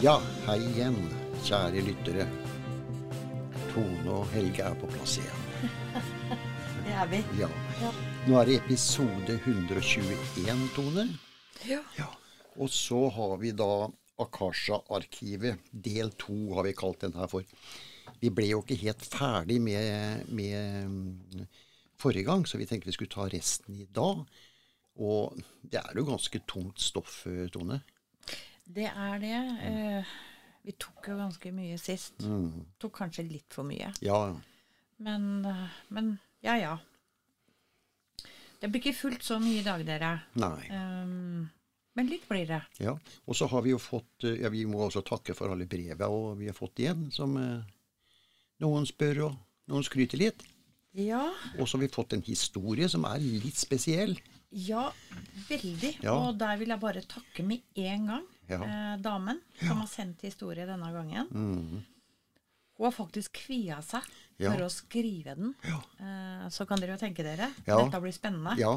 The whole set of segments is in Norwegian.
Ja, hei igjen, kjære lyttere. Tone og Helge er på plass igjen. Det er vi. Ja. Nå er det episode 121, Tone. Ja. Ja. Og så har vi da Akasha-arkivet. Del to har vi kalt den her for. Vi ble jo ikke helt ferdig med, med mm, forrige gang, så vi tenkte vi skulle ta resten i dag. Og det er jo ganske tungt stoff, Tone. Det er det. Eh, vi tok jo ganske mye sist. Tok kanskje litt for mye. Ja, Men, eh, men ja, ja. Det blir ikke fullt så mye i dag, dere. nei. Um, men litt blir det. Ja, og så har vi jo fått eh, ja, Vi må også takke for alle breva og vi har fått igjen, som eh, noen spør og noen skryter litt. Ja, Og så har vi fått en historie som er litt spesiell. ja veldig. Ja. Og der vil jeg bare takke med en gang. Eh, damen som har sendt historie denne gangen. Mm. Hun har faktisk kvia seg for å skrive den. Eh, så kan dere jo tenke dere. Dette blir spennende. Ja,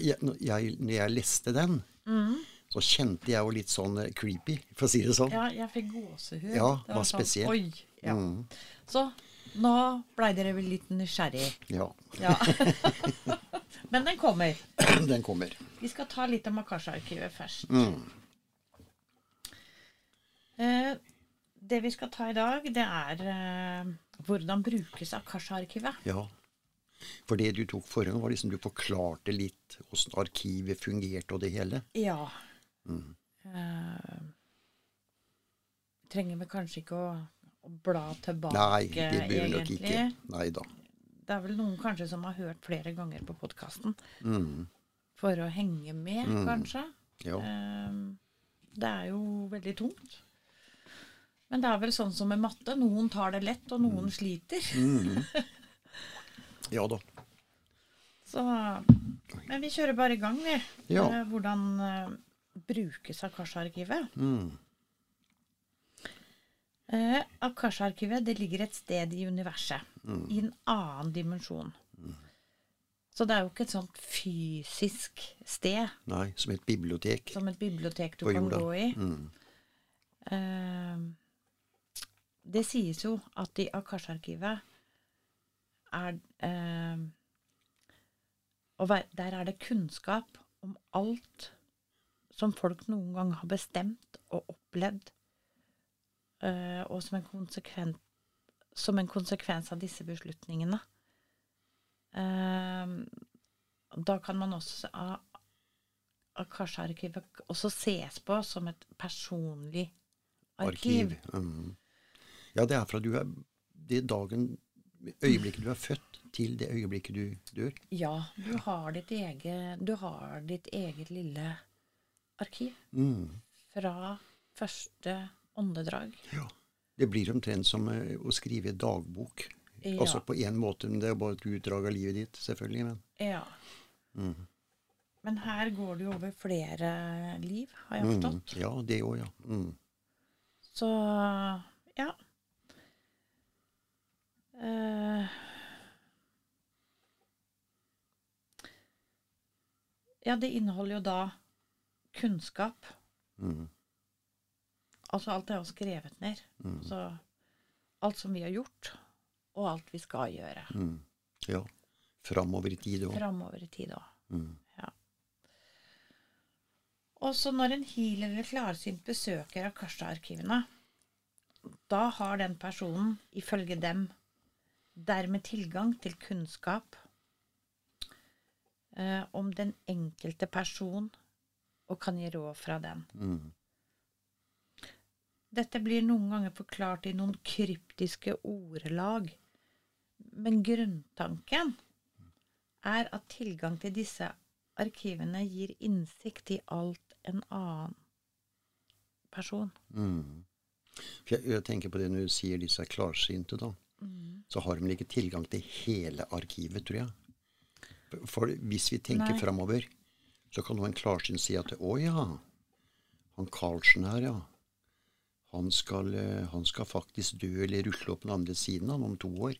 jeg, når jeg, når jeg leste den, mm. så kjente jeg jo litt sånn eh, creepy, for å si det sånn. Ja, jeg fikk gåsehud. Ja, Det var spesiell. Oi, ja. Mm. Så nå blei dere vel litt nysgjerrig. Ja, Ja. Men den kommer. den kommer. Vi skal ta litt om Akasha-arkivet først. Mm. Eh, det vi skal ta i dag, det er eh, hvordan brukes Akasha-arkivet. Ja. For det du tok forrige gang, var liksom du forklarte litt åssen arkivet fungerte og det hele. Ja. Mm. Eh, trenger vi kanskje ikke å, å bla tilbake, Nei, det bør egentlig. nok ikke. Nei da. Det er vel noen kanskje som har hørt flere ganger på podkasten Mm. for å henge med, Mm. kanskje. Ja. Ehm, Det er jo veldig tungt. Men det er vel sånn som med matte. Noen tar det lett, og noen sliter. Mm. Ja da. Så, men vi kjører bare i gang, vi. Ja. Eh, Hvordan uh, brukes Akasha-arkivet? Mm. Uh, Akasha-arkivet det ligger et sted i universet. I en annen dimensjon. Så det er jo ikke et sånt fysisk sted Nei, som et bibliotek som et bibliotek du kan jorda. gå i. Mm. Eh, det sies jo at i Akasha-arkivet er eh, og Der er det kunnskap om alt som folk noen gang har bestemt og opplevd, eh, og som en, som en konsekvens av disse beslutningene. Eh, da kan man også Akasha-arkivet også ses på som et personlig arkiv. Arkiv. Mm. Ja, det er fra du er Det dagen Øyeblikket du er født, til det øyeblikket du dør. Ja, du har ditt eget, du har ditt eget lille arkiv Mm. fra første åndedrag. Ja. Det blir omtrent som eh, å skrive dagbok. Ja. Altså på én måte, men det er bare et utdrag av livet ditt, selvfølgelig. Men Ja. mm. Men her går det jo over flere liv, har jeg Mm. Ja, det òg, ja. Mm. Så ja. Eh, ja, det inneholder jo da kunnskap. Mm. Altså alt er jo skrevet ned. Mm. Så alt som vi har gjort, og alt vi skal gjøre. Mm. Ja. Framover i tid òg. Framover i tid òg. Mm. Ja. Også når en healer eller klarsynt besøker Akasha-arkivene, da har den personen, ifølge dem, dermed tilgang til kunnskap eh, om den enkelte person, og kan gi råd fra den. Mm. Dette blir noen ganger forklart i noen kryptiske ordelag, men grunntanken er at tilgang til disse arkivene gir innsikt i alt en annen person. Mm. For jeg, jeg tenker på det når du sier disse klarsynte, da. Så har de ikke tilgang til hele arkivet, tror jeg. For hvis vi tenker framover, så kan en klarsynt si at å ja, han Karlsen her, ja. Han skal, eh, han skal faktisk dø eller rusle opp den andre siden av han om to år.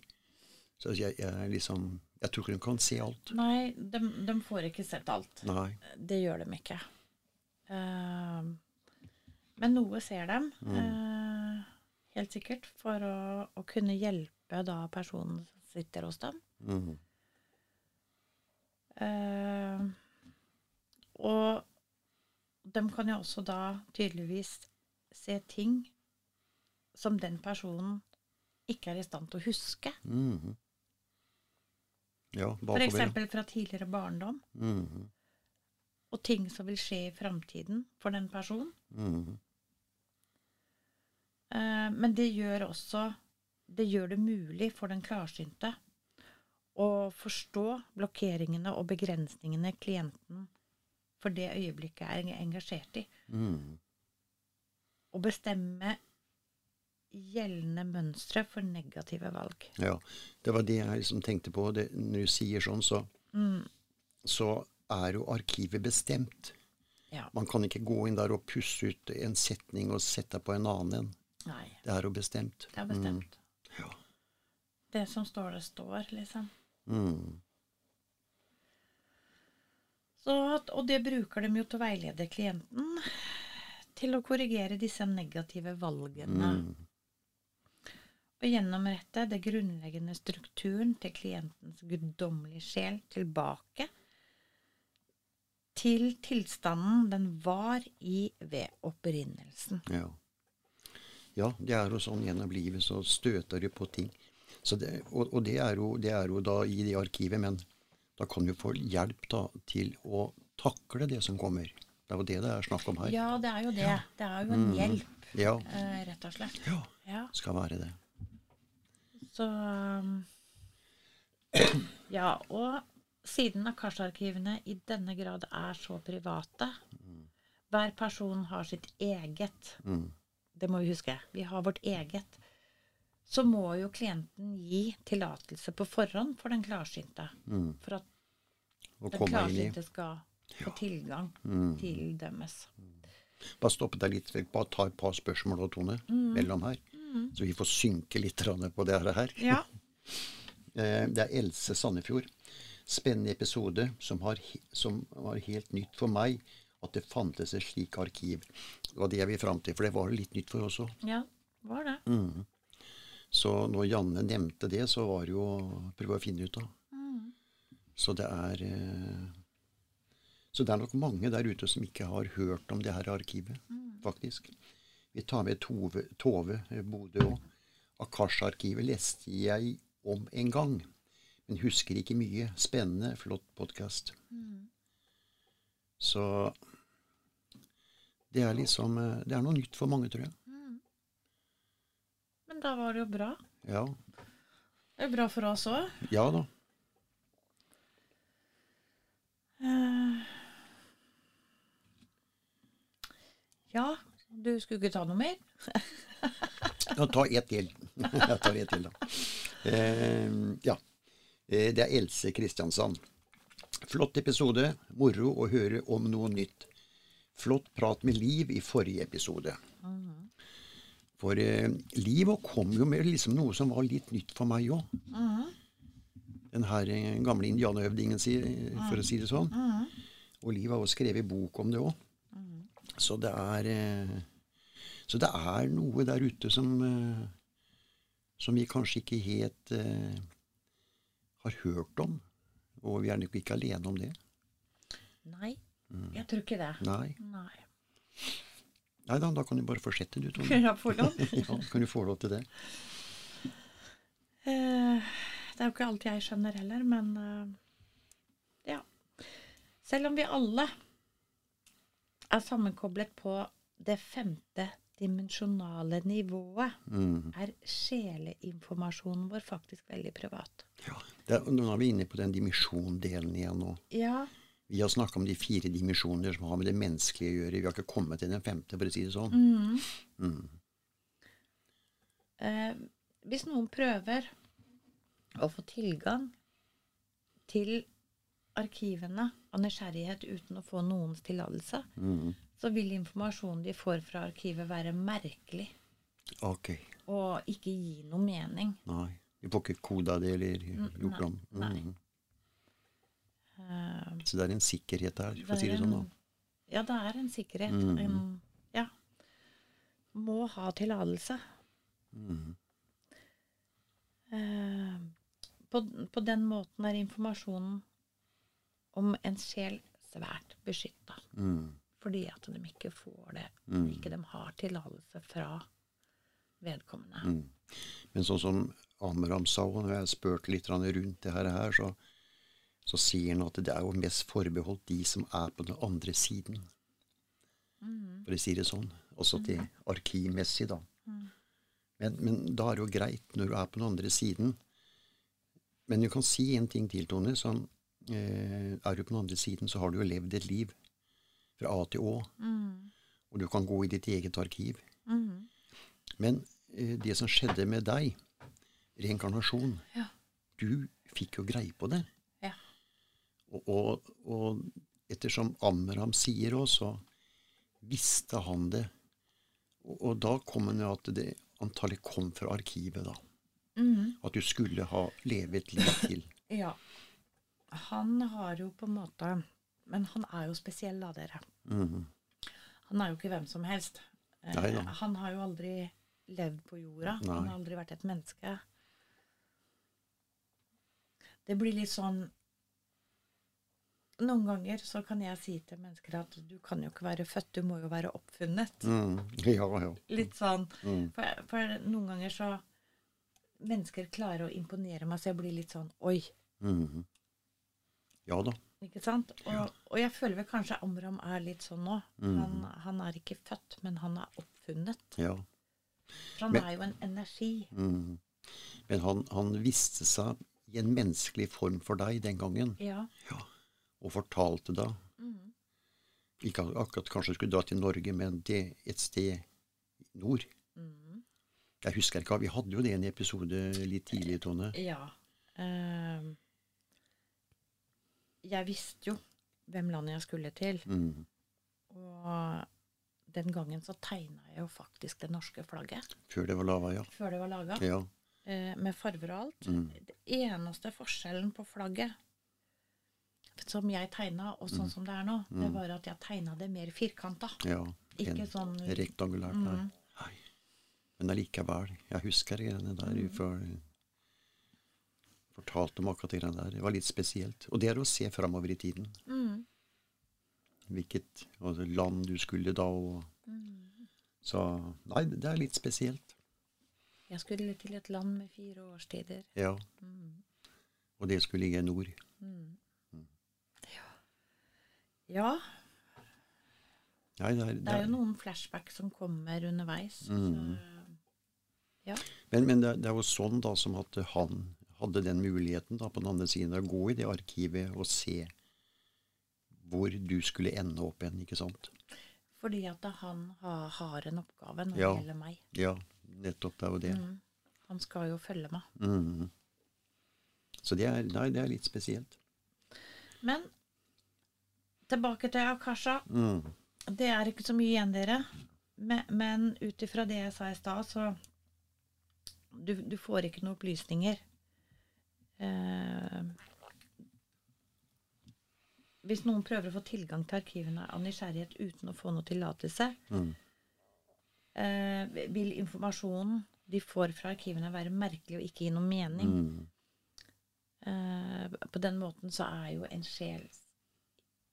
Så jeg, jeg liksom Jeg tror ikke de kan se alt. Nei, de, de får ikke sett alt. Nei. Det gjør de ikke. Uh, Men noe ser dem, eh, helt sikkert, for å, å kunne hjelpe da personen som sitter hos dem. Mm. Uh, og de kan jo også da tydeligvis se ting som den personen ikke er i stand til å huske. Mhm. Ja, eksempel fra tidligere barndom, Mhm. og ting som vil skje i framtiden for den personen. Mhm. Eh, Men det gjør også Det gjør det mulig for den klarsynte å forstå blokkeringene og begrensningene klienten for det øyeblikket er engasjert i. Mm. Og bestemme gjeldende mønstre for negative valg. Ja, det var det jeg liksom tenkte på. Det, når du sier sånn, så, Mm. så er jo arkivet bestemt. Ja. Man kan ikke gå inn der og pusse ut en setning og sette på en annen en. Nei, Det er jo bestemt. det er bestemt. Ja. Det som står, det står, liksom. Mm. Så, og det bruker de jo til å veilede klienten til å korrigere disse negative valgene. Mm. Og gjennomrette det grunnleggende strukturen til klientens guddommelige sjel tilbake til tilstanden den var i ved opprinnelsen. Ja. Ja, det er jo sånn gjennom livet, så støter du på ting. Så det, og og det, er jo, det er jo da i det arkivet, men da kan du få hjelp da til å takle det som kommer. Det er jo det det er snakk om her. Ja, det er jo det. Det er jo en hjelp, Ja, eh, rett og slett. ja Ja, skal være det. så Ja, og siden Akash-arkivene i denne grad er så private Hver person har sitt eget Mm. Det må vi huske. Vi har vårt eget. Så må jo klienten gi tillatelse på forhånd for den klarsynte. Mm. For at den klarsynte skal få tilgang Mm. til dømmes. Bare stoppe deg litt, bare ta et par spørsmål da, Tone mellom her. Så vi får synke litt på det her. Ja. Eh, Det er Else Sandefjord. Spennende episode som, har, som var helt nytt for meg at det fantes et slik arkiv. Det var det jeg vil fram til, for det var litt nytt for oss òg. ja, var det. Mm. Så når Janne nevnte det, så var det jo å prøve å finne ut av. Så det er eh, Så det er nok mange der ute som ikke har hørt om det her arkivet, faktisk. Vi tar med Tove, Tove eh, Bodø òg. Akash-arkivet leste jeg om en gang, men husker ikke mye. Spennende, flott podkast. Så det er liksom eh, Det er noe nytt for mange, tror jeg. Men da var det jo bra. Ja, Det er bra for oss òg. ja da. Ja, du skulle ikke ta noe mer? Ja, ta ett til. Jeg tar ett til, da. Eh, ja. Eh, Det er Else Kristiansand. Flott episode. Moro å høre om noe nytt. Flott prat med Liv i forrige episode. For eh, Liv kom jo med liksom noe som var litt nytt for meg òg. Den her eh, gamle indianerhøvdingen, for å si det sånn. Og Liv har også skrevet bok om det òg. Så det er eh, Så det er noe der ute som eh, som vi kanskje ikke helt eh, har hørt om. Og vi er nok ikke alene om det. Nei, jeg tror ikke det. Nei. Nei. Nei da, da kan du bare fortsette, du, Tone. Kunne jeg få lov? Ja, kan du få lov til det. Uh, Det er jo ikke alt jeg skjønner heller, men uh, ja. Selv om vi alle er sammenkoblet på det femte dimensjonale nivået, Mm. er sjeleinformasjonen vår faktisk veldig privat. Ja. Det, nå er vi inne på den dimensjondelen igjen nå. Ja, Vi har snakka om de fire dimensjoner som har med det menneskelige å gjøre. Vi har ikke kommet til den femte, for å si det sånn. Mm. eh, hvis noen prøver å få tilgang til arkivene av nysgjerrighet uten å få noens tillatelse, Mm. så vil informasjonen de får fra arkivet være merkelig Ok. og ikke gi noe mening. Nei. Vi får ikke koda det eller gjort om. nei. Eh, Så det er en sikkerhet der, for å si det sånn. da. Ja, det er en sikkerhet. Mm. En, ja. må ha tillatelse. Mm. Eh, på, på den måten er informasjonen om en sjel svært beskytta. Mm. Fordi at de ikke får det. Mm. Ikke de har tillatelse fra vedkommende. Mm. Men sånn som Amram sa, og når jeg spurte litt rundt det her så, så sier han at det er jo mest forbeholdt de som er på den andre siden. Mm. For å si det sånn. Også til arkivmessig, da. Mm. Men, men da er det jo greit når du er på den andre siden. Men du kan si en ting til, Tone. Sånn, eh, er du på den andre siden, så har du jo levd et liv fra A til Å. Mm. Og du kan gå i ditt eget arkiv. Mm. Men eh, det som skjedde med deg, reinkarnasjon Ja. Du fikk jo greie på det. Og, og, ettersom Amram sier òg, så visste han det. Og, og da kom han jo at det antallet kom fra arkivet, da. Mm. At du skulle ha levet et liv til. Ja. Han har jo på en måte Men han er jo spesiell, da, dere. Mm. Han er jo ikke hvem som helst. Eh, Nei ja. han har jo aldri levd på jorda. Nei. Han har aldri vært et menneske. Det blir litt sånn Noen ganger så kan jeg si til mennesker at du kan jo ikke være født, du må jo være oppfunnet. Mm. Ja, ja. Litt sånn. Mm. For, for noen ganger så Mennesker klarer å imponere meg, så jeg blir litt sånn Oi. Mm. Ja da. Ikke sant? Og, og jeg føler vel kanskje Amram er litt sånn nå. Mm. Han, han er ikke født, men han er oppfunnet. Ja. For han Men- er jo en energi. Mhm. Men han, han viste seg i en menneskelig form for deg den gangen, Ja. Ja. Og fortalte da. Mm. Ikke akkurat kanskje skulle dra til Norge, men det et sted nord. Mm. Jeg husker ikke, Vi hadde jo det i en episode litt tidlig, Tone. Ja. Uh, jeg visste jo hvem landet jeg skulle til. Mm. Og den gangen så tegna jeg jo faktisk det norske flagget. Før det var laga, ja. Før det var laga. Ja. Eh, med farver og alt. Mm. Det eneste forskjellen på flagget som jeg tegna, og sånn som det er nå, det Mm. var at jeg tegna det mer firkanta. ja. Ikke sånn rektangulært, nei. Mm. nei. Men allikevel. Jeg husker greiene der. Mm. For, fortalte om akkurat de greiene der. Det var litt spesielt. Og det er å se framover i tiden. mm. Hvilket altså, land du skulle da, og Mm. Så Nei, det er litt spesielt. Jeg skulle til et land med fire årstider. Ja. Mm. Og det skulle ligge i nord. Mm. Ja. Ja. Nei, det er, Det er jo noen flashback som kommer underveis. Mm. Så, ja. Men, men det, det er jo sånn da som at han hadde den muligheten da på den andre siden å gå i det arkivet og se hvor du skulle ende opp igjen, ikke sant? Fordi at han ha, har en oppgave når Ja. det gjelder meg. Ja, nettopp det er jo det. Mm. Han skal jo følge meg. Mm. Så det er, nei, det er litt spesielt. Men tilbake til Akasha. Mm. Det er ikke så mye igjen, dere. Men, men ut ifra det jeg sa i stad, så du, du får ikke noen opplysninger. Eh, hvis noen prøver å få tilgang til arkivene av nysgjerrighet uten å få noe tillatelse, Mm. eh, vil informasjonen de får fra arkivene være merkelig og ikke gi noe mening. Mm. Eh, på den måten så er jo en sjels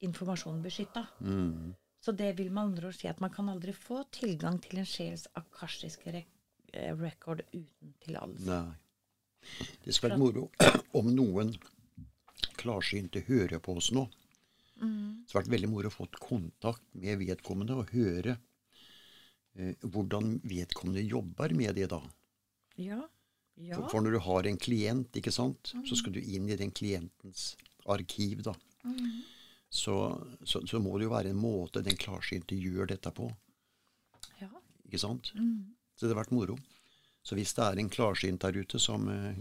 informasjon beskytta. Mm. Så det vil med andre ord si at man kan aldri få tilgang til en sjels akashiske rek eh, record uten tillatelse. Nei. Det skal være moro om noen klarsynte hører på oss nå. Mm. Det har vært veldig moro å få kontakt med vedkommende og høre eh, hvordan vedkommende jobber med det da. Ja. Ja. For, for når du har en klient, ikke sant, så skal du inn i den klientens arkiv, da. Mm. Så, så, så må det jo være en måte den klarsynte gjør dette på. ja. ikke sant? Mm. Så det har vært moro. Så hvis det er en klarsynt der ute som uh,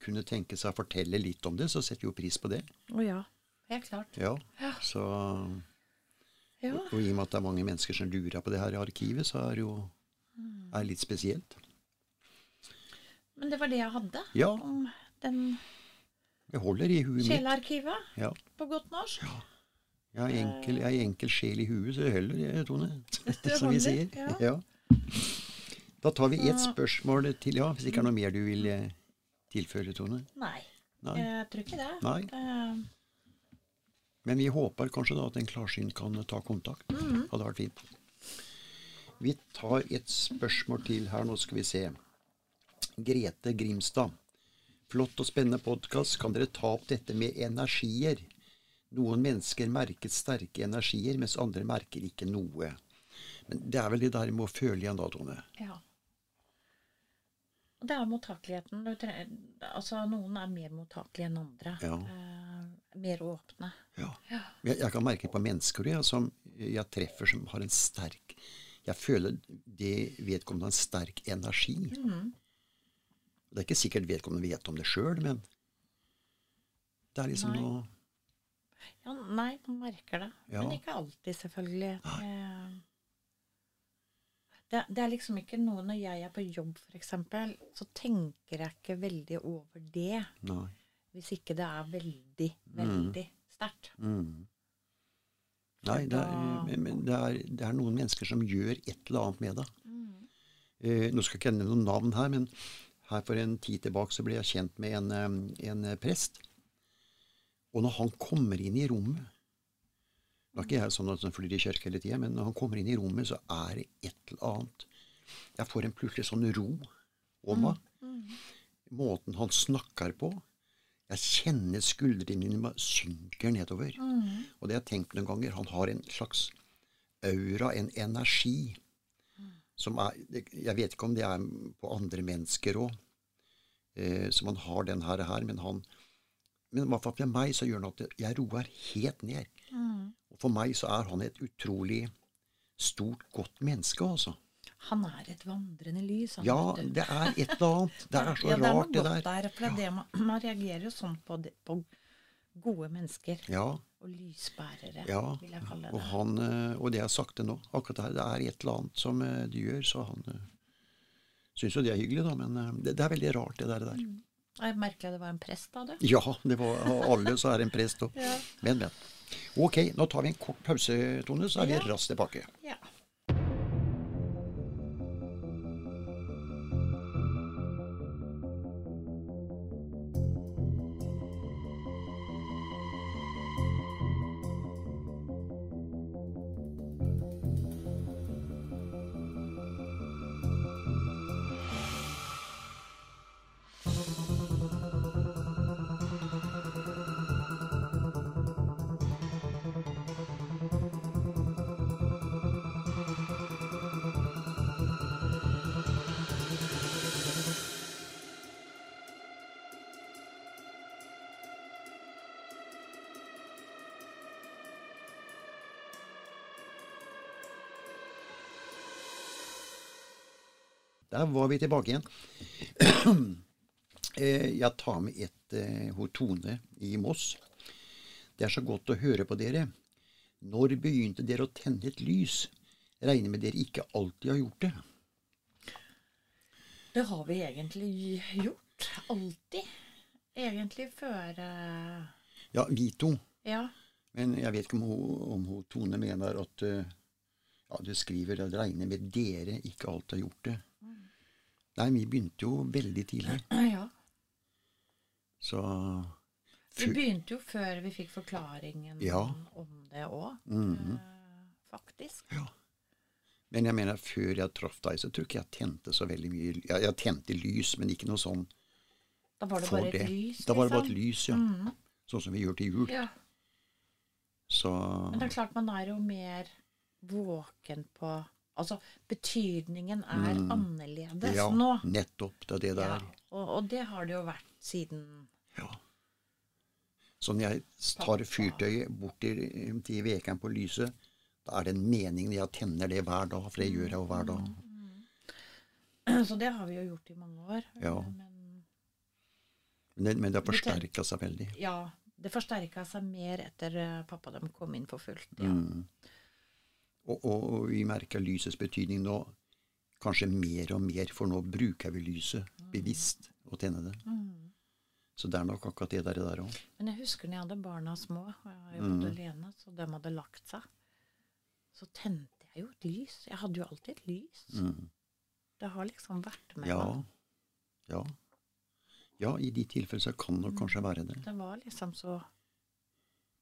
kunne tenke seg å fortelle litt om det, så setter vi jo pris på det. Å ja. Helt klart. Ja. Ja. Så, Ja. og, og i og med at det er mange mennesker som lurer på det her i arkivet, så er det jo er litt spesielt. Men det var det jeg hadde Ja, om den jeg holder i huet mitt. sjelearkivet, Ja. på godt norsk. Jeg har enkel, jeg har enkel sjel i huet, så det holder, Tone. Det Som vi sier. ja. Ja. Da tar vi ett spørsmål til, ja. Hvis det ikke er noe mer du vil eh, tilføre, Tone? Nei, Nei. jeg tror ikke det. Nei. Men vi håper kanskje da at en klarsynt kan ta kontakt. Hadde vært fint. Vi tar et spørsmål til her. Nå skal vi se. Grete Grimstad. Flott og spennende podkast. Kan dere ta opp dette med energier? Noen mennesker merker sterke energier, mens andre merker ikke noe. Men det er vel det der med å føle igjen da, Tone. Ja. Og Det er mottakeligheten. Altså, noen er mer mottakelige enn andre. Ja. Eh, mer åpne. Ja. Jeg, jeg kan merke på mennesker jeg, som jeg treffer som har en sterk Jeg føler det vedkommende har en sterk energi. Det er ikke sikkert vedkommende vet om det sjøl, men det er liksom Nei. noe Ja, nei, man merker det. Ja. Men ikke alltid, selvfølgelig. Eh, Det, det er liksom ikke noe når jeg er på jobb, f.eks., så tenker jeg ikke veldig over det. Nei. Hvis ikke det er veldig, veldig sterkt. Mm. Nei, det er, det, er, det er noen mennesker som gjør et eller annet med det. Eh, nå skal ikke jeg nevne noen navn her, men her for en tid tilbake så ble jeg kjent med en, eh, en prest. Og når han kommer inn i rommet det er ikke jeg sånn at han flyr i kirke hele tida, men når han kommer inn i rommet, så er det et eller annet Jeg får en plutselig sånn ro om meg. Måten han snakker på. Jeg kjenner skuldrene mine synker nedover. Og det har jeg tenkt noen ganger. Han har en slags aura, en energi, som er Jeg vet ikke om det er på andre mennesker òg, eh, som han har den her men han Men i hvert fall for meg så gjør han at jeg roer helt ned. Og for meg så er han et utrolig stort, godt menneske, altså. Han er et vandrende lys. Han, Ja, det er et eller annet. Det er så ja, det er rart, det der. der. For det er det man, man reagerer jo sånn på, det, på gode mennesker. Ja, Og lysbærere, ja. vil jeg kalle Og, det. han, eh, og det jeg har sagt det nå, akkurat her, det er et eller annet som eh, de gjør, så han eh, syns jo det er hyggelig, da, men det, det er veldig rart, det der. Det der. Jeg merker det var en prest av det. Ja, det var alle så er en prest òg. Ja. Men, men. Ok, nå tar vi en kort pause, Tone, så er vi Ja. raskt tilbake. Ja. Der var vi tilbake igjen. Eh, Jeg tar med et eh, hos Tone i Moss. Det er så godt å høre på dere. Når begynte dere å tenne et lys? Regner med dere ikke alltid har gjort det. Det har vi egentlig gjort. Alltid. Egentlig før uh... Ja, vi to. Ja. Men jeg vet ikke om om Tone mener at uh, ja, du skriver at regner med dere ikke alltid har gjort det. Nei, vi begynte jo veldig tidlig. ja. Så Vi begynte jo før vi fikk forklaringen Ja. om det òg, Mhm. faktisk. Ja. Men jeg mener, før jeg traff deg, så tror ikke jeg tente så veldig mye Jeg, Jeg tente lys, men ikke noe sånn Da var det bare det. et lys. Da var det bare et liksom. lys, ja. Mhm. Sånn som vi gjør til jul. Ja. Så Men det er klart man er jo mer våken på Altså, betydningen er annerledes Mm. ja, nå. nettopp. Det er det det Ja, er. og, og det har det jo vært siden Ja. Så når jeg tar fyrtøyet bort til, til vekeren på lyset, da er det en mening jeg tenner det hver dag, for det gjør jeg jo hver dag. Så det har vi jo gjort i mange år. Ja. Men Men det, men det har forsterka seg veldig. ja, det forsterka seg mer etter eh, pappa dem kom inn for fullt. Ja. Mm. Og, og, vi merker lysets betydning nå kanskje mer og mer, for nå bruker vi lyset bevisst og tenner det. Mm. Så det er nok akkurat det der, òg. Men jeg husker når jeg hadde barna små, og jeg har jo Mm. alene, så de hadde lagt seg, så tente jeg jo et lys. Jeg hadde jo alltid et lys. Mm. Det har liksom vært med Ja. meg. Ja. Ja, i de tilfellene så kan det nok kanskje være det. Det var liksom så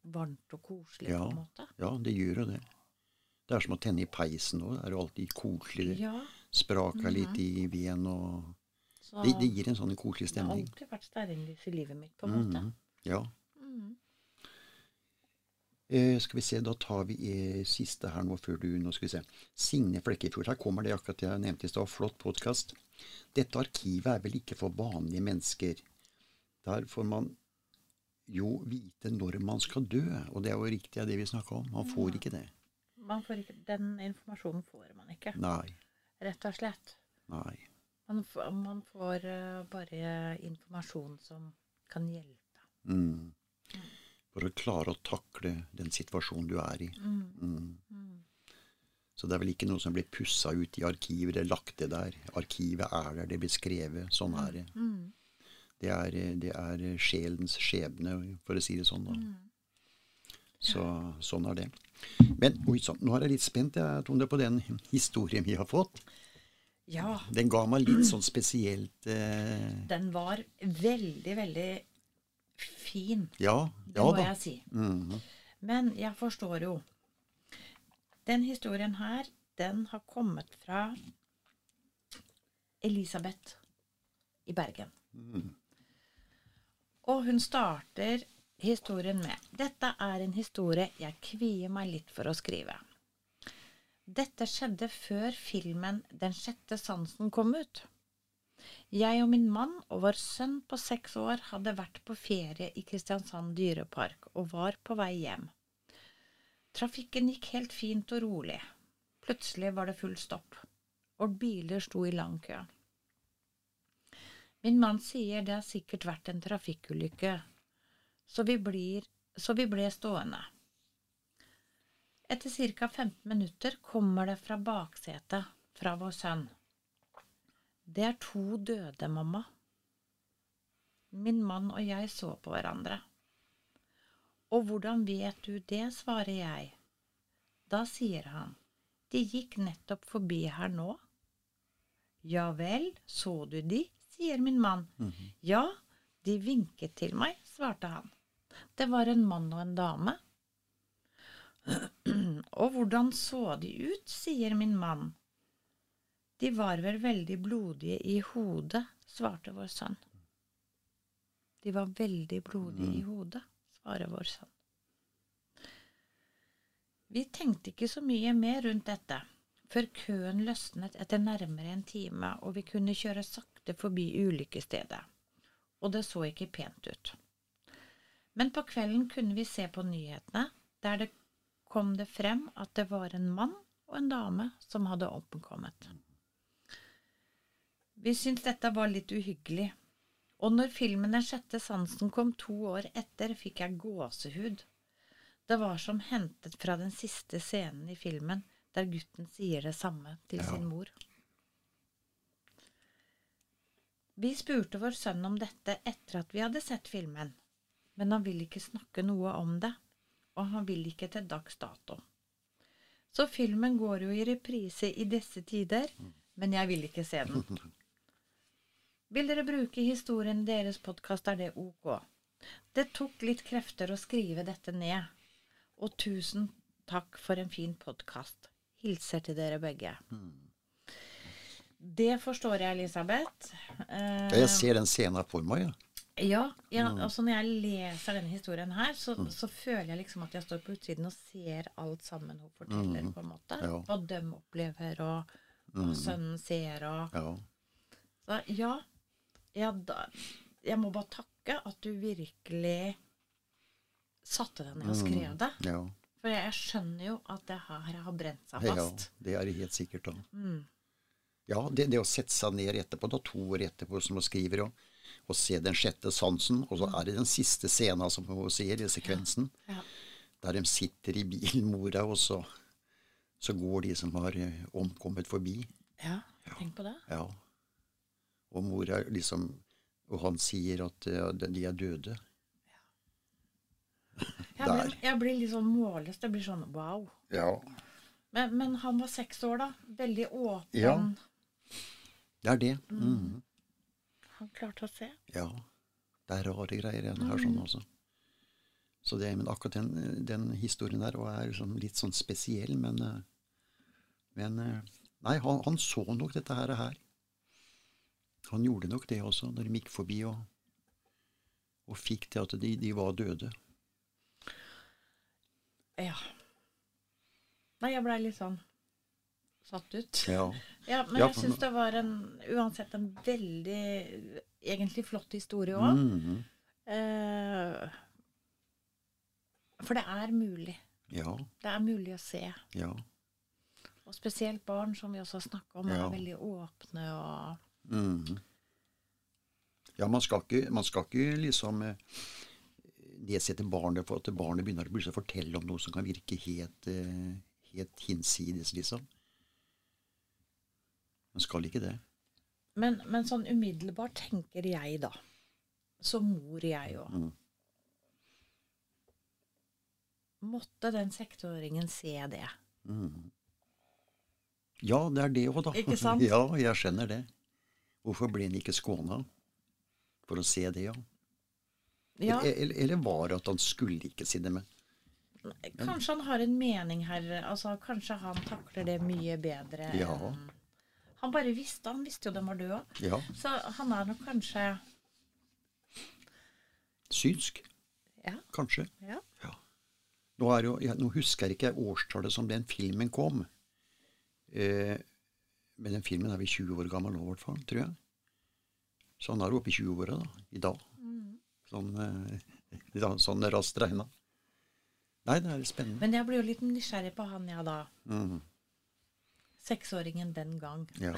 varmt og koselig Ja. på en måte. Ja, det gjør jo det. Det er som å tenne i peisen òg. Det er jo alltid koselig. Ja, spraker litt i veden og det, det gir en sånn koselig det har alltid vært stearinlys i livet mitt, på en måte. Mhm. Ja. Mhm. Eh, skal vi se, da tar vi eh, siste her nå før du Nå skal vi se. Signe Flekkefjord. Her kommer det akkurat jeg nevnte i stad. Flott podkast. Dette arkivet er vel ikke for vanlige mennesker. Der får man jo vite når man skal dø, og det er jo riktig det vi snakka om. Man får ikke det. Man får ikke, den informasjonen får man ikke, Nei. rett og slett. Nei. Man, får- man får uh, bare informasjon som kan hjelpe. Mm. For å klare å takle den situasjonen du er i. Mm. Så det er vel ikke noe som blir pussa ut i arkivet eller lagt det der. Arkivet er der, det blir skrevet. Sånn er det. Mm. Det er, det er sjelens skjebne, for å si det sånn. da. Mm. Så sånn er det. Men oi sann, nå er jeg litt spent jeg, Tone, på den historien vi har fått. Ja, Den ga meg litt sånn spesielt eh, den var veldig, veldig fin. Ja, Det ja må da. jeg si. Mhm. Men jeg forstår jo. Den historien her, den har kommet fra Elisabeth i Bergen. Og hun starter historien med Dette er en historie jeg kvier meg litt for å skrive. Dette skjedde før filmen Den sjette sansen kom ut. Jeg og min mann og vår sønn på seks år hadde vært på ferie i Kristiansand dyrepark og var på vei hjem. Trafikken gikk helt fint og rolig. Plutselig var det full stopp, og biler sto i lang kø. Min mann sier det har sikkert vært en trafikkulykke, så vi, blir, så vi ble stående. Etter ca. 15 minutter kommer det fra baksetet fra vår sønn. Det er to døde, mamma. Min mann og jeg så på hverandre. Og hvordan vet du det, svarer jeg. Da sier han, de gikk nettopp forbi her nå. Ja vel, så du de, sier min mann. Ja, de vinket til meg, svarte han. Det var en mann og en dame. Og hvordan så de ut, sier min mann. De var vel veldig blodige i hodet, svarte vår sønn. De var veldig blodige i hodet, svarer vår sønn. Vi tenkte ikke så mye mer rundt dette, før køen løsnet etter nærmere en time og vi kunne kjøre sakte forbi ulykkesstedet, og det så ikke pent ut. Men på kvelden kunne vi se på nyhetene, der det kom det frem at det var en mann og en dame som hadde omkommet. Vi syntes dette var litt uhyggelig, og når filmen Den sjette sansen kom to år etter, fikk jeg gåsehud. Det var som hentet fra den siste scenen i filmen, der gutten sier det samme til Ja. sin mor. Vi spurte vår sønn om dette etter at vi hadde sett filmen, men han vil ikke snakke noe om det, og han vil ikke til dags dato. Så filmen går jo i reprise i disse tider, men jeg vil ikke se den. Vil dere bruke historien i deres podkast, er det ok. Det tok litt krefter å skrive dette ned, og tusen takk for en fin podkast. Hilser til dere begge. Det forstår jeg, Elisabeth. Uh, Jeg ser den scenen for meg. Ja. ja, ja altså når jeg leser denne historien her, så, så føler jeg liksom at jeg står på utsiden og ser alt sammen hun forteller, på en måte. Ja. Hva de opplever, og hva sønnen ser, og Ja. Så ja, ja da, jeg må bare takke at du virkelig satte deg ned og skrev det. ja. For jeg skjønner jo at det her har brent seg fast. Ja, det er det helt sikkert. da. Ja, det, det å sette seg ned etterpå, da, to år etterpå, som hun skriver, og, og se den sjette sansen, og så er det den siste scenen, som hun sier, i sekvensen, Ja. der de sitter i bilen, mora, og så, så går de som har eh, omkommet forbi. ja, tenk på det. Ja. Og mora liksom Og han sier at eh, de er døde. Jeg blir, jeg blir litt sånn målløs. Det blir sånn wow. Ja. Men, men han var seks år, da. Veldig åpen. Ja. Det er det. Mm. Han klarte å se. Ja. Det er rare greier igjen her sånn også. Så det, men akkurat den, den historien der er liksom litt sånn spesiell, men, eh, men eh, Nei, han, han så nok dette her, her. Han gjorde nok det også, når de gikk forbi og, og fikk til at de, de var døde. Ja. Nei, jeg blei litt sånn satt ut. Ja. Ja, men jeg syns det var en uansett en veldig egentlig flott historie òg. Mhm. Eh, for det er mulig. ja. Det er mulig å se. Ja. Og spesielt barn, som vi også har snakka om, Ja. er veldig åpne og Mhm. Ja, man skal ikke, man skal ikke liksom eh, nedsette barnet for at barnet begynner å fortelle om noe som kan virke helt, eh, helt hinsides, liksom. Man skal ikke det. men, men sånn umiddelbart tenker jeg, da, som mor jeg òg Mm. Måtte den seksåringen se det? Mm. Ja, det er det òg, da. Ikke sant? Ja, jeg skjønner det. Hvorfor ble han ikke skåna? For å se det, ja. Ja, Eller, eller var det at han skulle ikke si det med? kanskje han har en mening her. Altså, kanskje han takler det mye bedre Ja. enn Han bare visste Han visste jo den var død. Ja. Så han er nok kanskje Synsk, Ja. kanskje. ja. Nå, er jo, jeg, nå husker jeg ikke årstallet som den filmen kom. Eh, men den filmen er vi 20 år gammel nå, i hvert fall, tror jeg. Så han er oppe i 20-åra da, i dag. Sånn, eh, ja, sånn raskt regna. Nei, det er spennende. Men jeg blir jo litt nysgjerrig på han, ja da. Mhm, Seksåringen den gang. ja.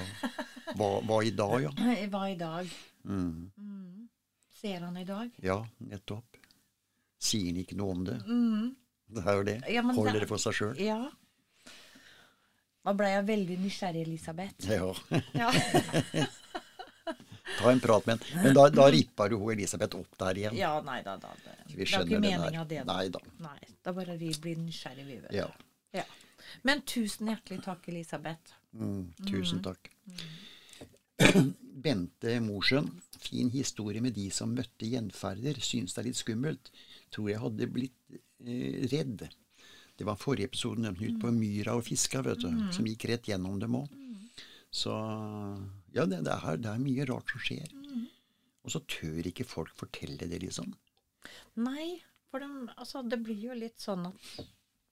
Hva, hva i dag, ja? Hva i dag? Mhm, Ser han i dag? ja, nettopp. Sier han ikke noe om det? Mm. Det er jo det. Ja, Holder det- det for seg sjøl. Ja. Da ble jeg veldig nysgjerrig, Elisabeth. Ja. Ja. Ta en prat med henne. Men da, da rippa jo hun Elisabeth opp der igjen. ja, nei da, da. Det, Vi det er ikke meninga det, da. Nei da. Nei, da bare vi blir nysgjerrige, vi, vet du. Ja. Ja. Men tusen hjertelig takk, Elisabeth. Mm, tusen takk. Bente Mosjøen. Fin historie med de som møtte gjenferder. Syns det er litt skummelt. Tror jeg hadde blitt eh, redd. Det var forrige episode nevnt ut på myra og fiska, vet du. Som gikk rett gjennom dem òg. Så ja, det, det, er, det er mye rart som skjer. Og så tør ikke folk fortelle det, liksom. Nei, for de, altså, det blir jo litt sånn at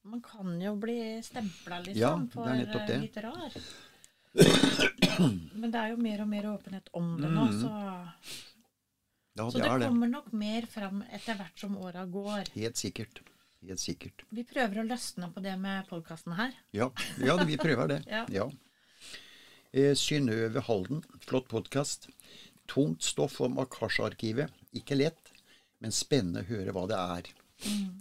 man kan jo bli stempla, liksom, Ja, det for eh, det. litt rar. Men det er jo mer og mer åpenhet om det nå, så, Ja, så det det er det. kommer nok mer fram etter hvert som åra går. Helt sikkert. Helt sikkert. Vi prøver å løsne på det med podkasten her. Ja, ja vi prøver det. Ja. ja. Eh, Synnøve Halden, flott podkast. Tungt stoff om Akasha-arkivet. Ikke lett, men spennende å høre hva det er.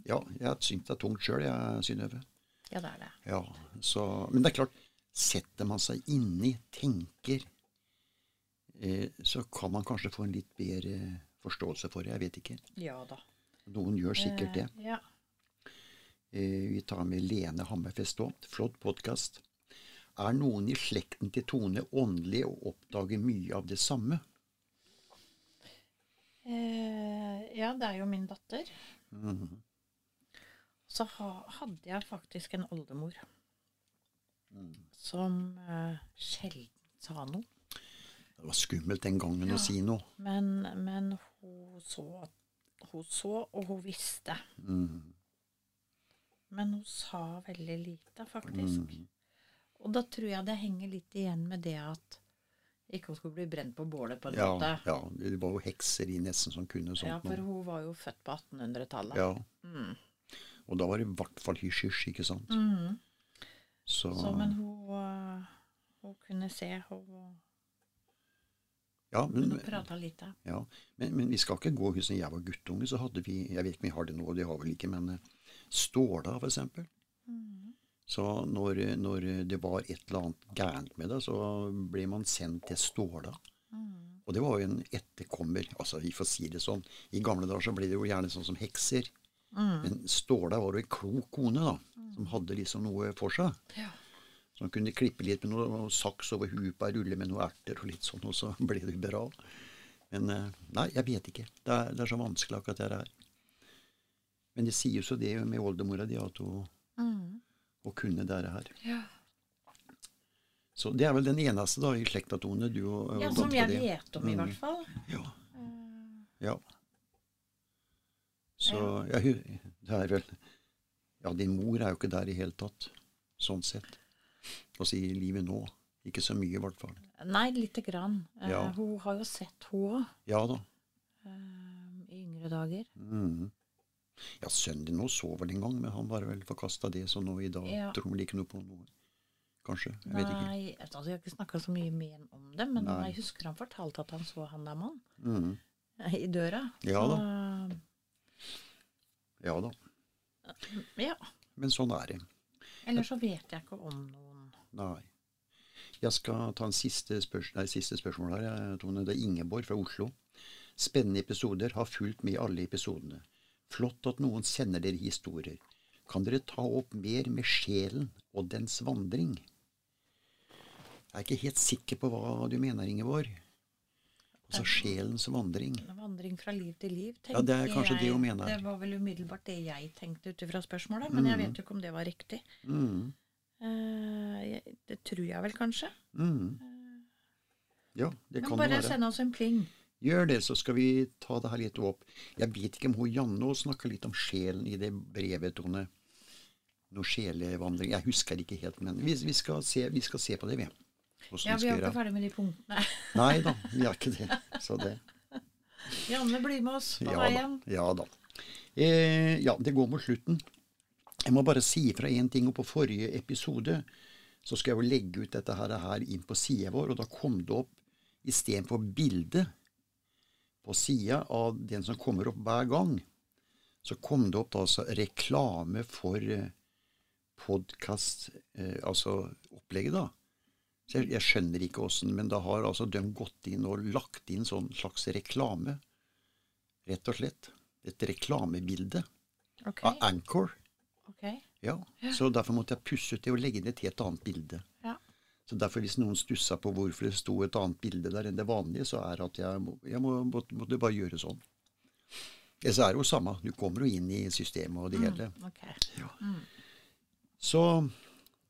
Ja, jeg syns det er tungt sjøl, jeg, Synnøve. Ja, det er det. Ja, så, men det er klart, setter man seg inni, tenker, eh, så kan man kanskje få en litt bedre forståelse for det. Jeg vet ikke. Ja da. Noen gjør sikkert det. Eh, ja. Eh, Vi tar med Lene Hammerfest òg. Flott podkast. Er noen i slekten til Tone åndelig og oppdager mye av det samme? Eh, ja, det er jo min datter. Så ha, hadde jeg faktisk en oldemor Mm. som eh, sjelden sa noe. Det var skummelt den gangen Ja. å si noe. Men, men hun, så, hun så, og hun visste. Mm. Men hun sa veldig lite, faktisk. Mhm. Og da tror jeg det henger litt igjen med det at ikke hun skulle bli brent på bålet, på en Ja, måte. ja, det var jo hekser i nesten som kunne sånt. Ja, for noe. hun var jo født på 1800-tallet. ja. Mm. Og da var det i hvert fall hysj-hysj, ikke sant. Mhm. Så, Så, men hun, øh, hun kunne se, hun, ja, men, litt, ja. Men, men vi skal ikke gå Husk, jeg var guttunge, så hadde vi Jeg vet ikke om vi har det nå, det har vel ikke, men eh, Ståla, for eksempel. Mhm. Så når, når det var et eller annet gærent med det, så ble man sendt til Ståla. Mm. Og det var jo en etterkommer, altså vi får si det sånn. I gamle dager så ble det jo gjerne sånn som hekser. Mm. Men Ståla var jo en klok kone, da. Som hadde liksom noe for seg. Ja. Han kunne klippe litt med noe, noe saks over huet på ei rulle med noen erter og litt sånn, og så ble det bra. Men eh, nei, jeg vet ikke. Det er, det er så vanskelig akkurat det her. Men det sier jo så det med oldemora di, at hun, Mm. hun kunne dette her. Ja. Så det er vel den eneste da i slekta, Tone. Du og, ja, som jeg vet om, i Mm. hvert fall. Ja. Eh, ja. Så ja, det er vel Ja, din mor er jo ikke der i hele tatt, sånn sett. Altså i livet nå. Ikke så mye, i hvert fall. Nei, lite grann. Eh, Ja. Hun har jo sett, hun òg, Ja da. i yngre dager. Mhm. Ja, sønnen din nå sover en gang, men han var vel forkasta det, så nå i dag Ja. tror han ikke noe på noe. Kanskje. Jeg vet ikke. Nei, altså, jeg har ikke snakka så mye mer om det, men Nei. jeg husker han fortalte at han så han der mann mm. i døra. Ja Så, Ja da. ja. Men sånn er det. Ellers så vet jeg ikke om noen Nei. Jeg skal ta en siste, spørs nei, siste spørsmål her, Tone. Det er Ingeborg fra Oslo. Spennende episoder. Har fulgt med i alle episodene. Flott at noen sender dere historier. Kan dere ta opp mer med sjelen og dens vandring? Jeg er ikke helt sikker på hva du mener, Ingeborg. Altså sjelens vandring. Vandring fra liv til liv, tenker Ja, det er kanskje kanskje det jeg. hun mener. Det var vel umiddelbart det jeg tenkte ut ifra spørsmålet, men jeg vet jo ikke om det var riktig. Mm. Eh, jeg- det tror jeg vel kanskje. Mm. Ja, det Men kan bare det være. send oss en pling. Gjør det, så skal vi ta det her litt opp. Jeg vet ikke om hun Janne snakka litt om sjelen i det brevet, Tone. Noe sjelevandring. Jeg husker ikke helt, men vi, vi, skal, se, vi skal se på det, vi. Hvordan Ja, vi er ikke ferdig med de punktene. Nei da, vi er ikke det. Så det Janne blir med oss på Ja da. veien. Ja, da. Eh, ja, det går mot slutten. Jeg må bare si fra én ting. og På forrige episode så skal jeg jo legge ut dette her, her inn på sida vår, og da kom det opp istedenfor bilde på sida av den som kommer opp hver gang, så kom det opp da altså reklame for eh, podkast, eh, altså opplegget, da. Så jeg, jeg skjønner ikke åssen, men da har altså de gått inn og lagt inn sånn slags reklame. Rett og slett. Et reklamebilde okay. av Anchor. ok. Ja. Så derfor måtte jeg pusse ut det og legge inn et helt annet bilde. Ja. Så derfor hvis noen stussa på hvorfor det sto et annet bilde der enn det vanlige, så er det at jeg, må, jeg må, måtte, måtte bare gjøre sånn. Ellers er det jo samme. Du kommer jo inn i systemet og det hele. Ok. Så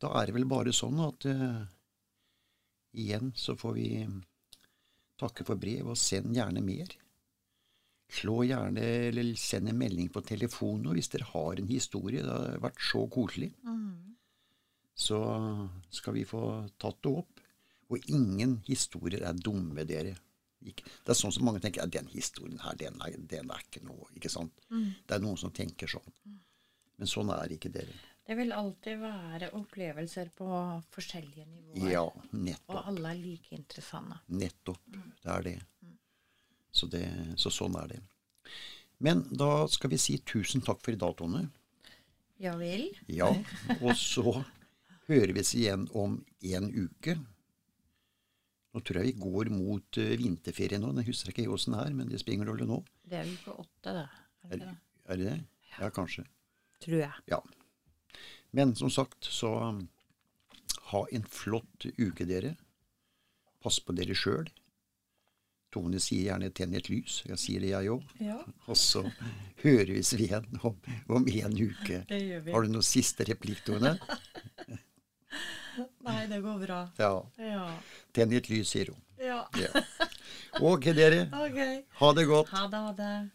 da er det vel bare sånn at uh, igjen så får vi takke for brev, og send gjerne mer. Slå gjerne, eller send en melding på telefonen hvis dere har en historie. Det har vært så koselig. Så skal vi få tatt det opp. Og ingen historier er dumme, dere. Ikke. Det er sånn som mange tenker ja, den historien her, den er, den er ikke noe. ikke sant? Det er noen som tenker sånn. Men sånn er ikke dere. Det vil alltid være opplevelser på forskjellige nivåer. Ja, Og alle er like interessante. Nettopp. Det er det. Så, det. så sånn er det. Men da skal vi si tusen takk for i dag, Tone. Ja vel. Ja, og så hører vi oss igjen om en uke. Nå tror jeg vi går mot uh, vinterferie nå. Jeg husker ikke åssen det er, men det spiller ingen rolle nå. Det er uke åtte, det. Er det Er, det? er det det? Ja, kanskje. Tror jeg. Ja. Men som sagt, så um, ha en flott uke, dere. Pass på dere sjøl. Tone sier gjerne 'tenn et lys'. Jeg sier det, jeg òg. Ja, Og så høres vi igjen om, om en uke. det gjør vi. Har du noen siste replikk, Tone? Nei, det går bra. Ja. Ja. Tenn ditt lys, sier hun. ja. Ja. Ok, dere. Okay. Ha det godt. Ha det, ha det.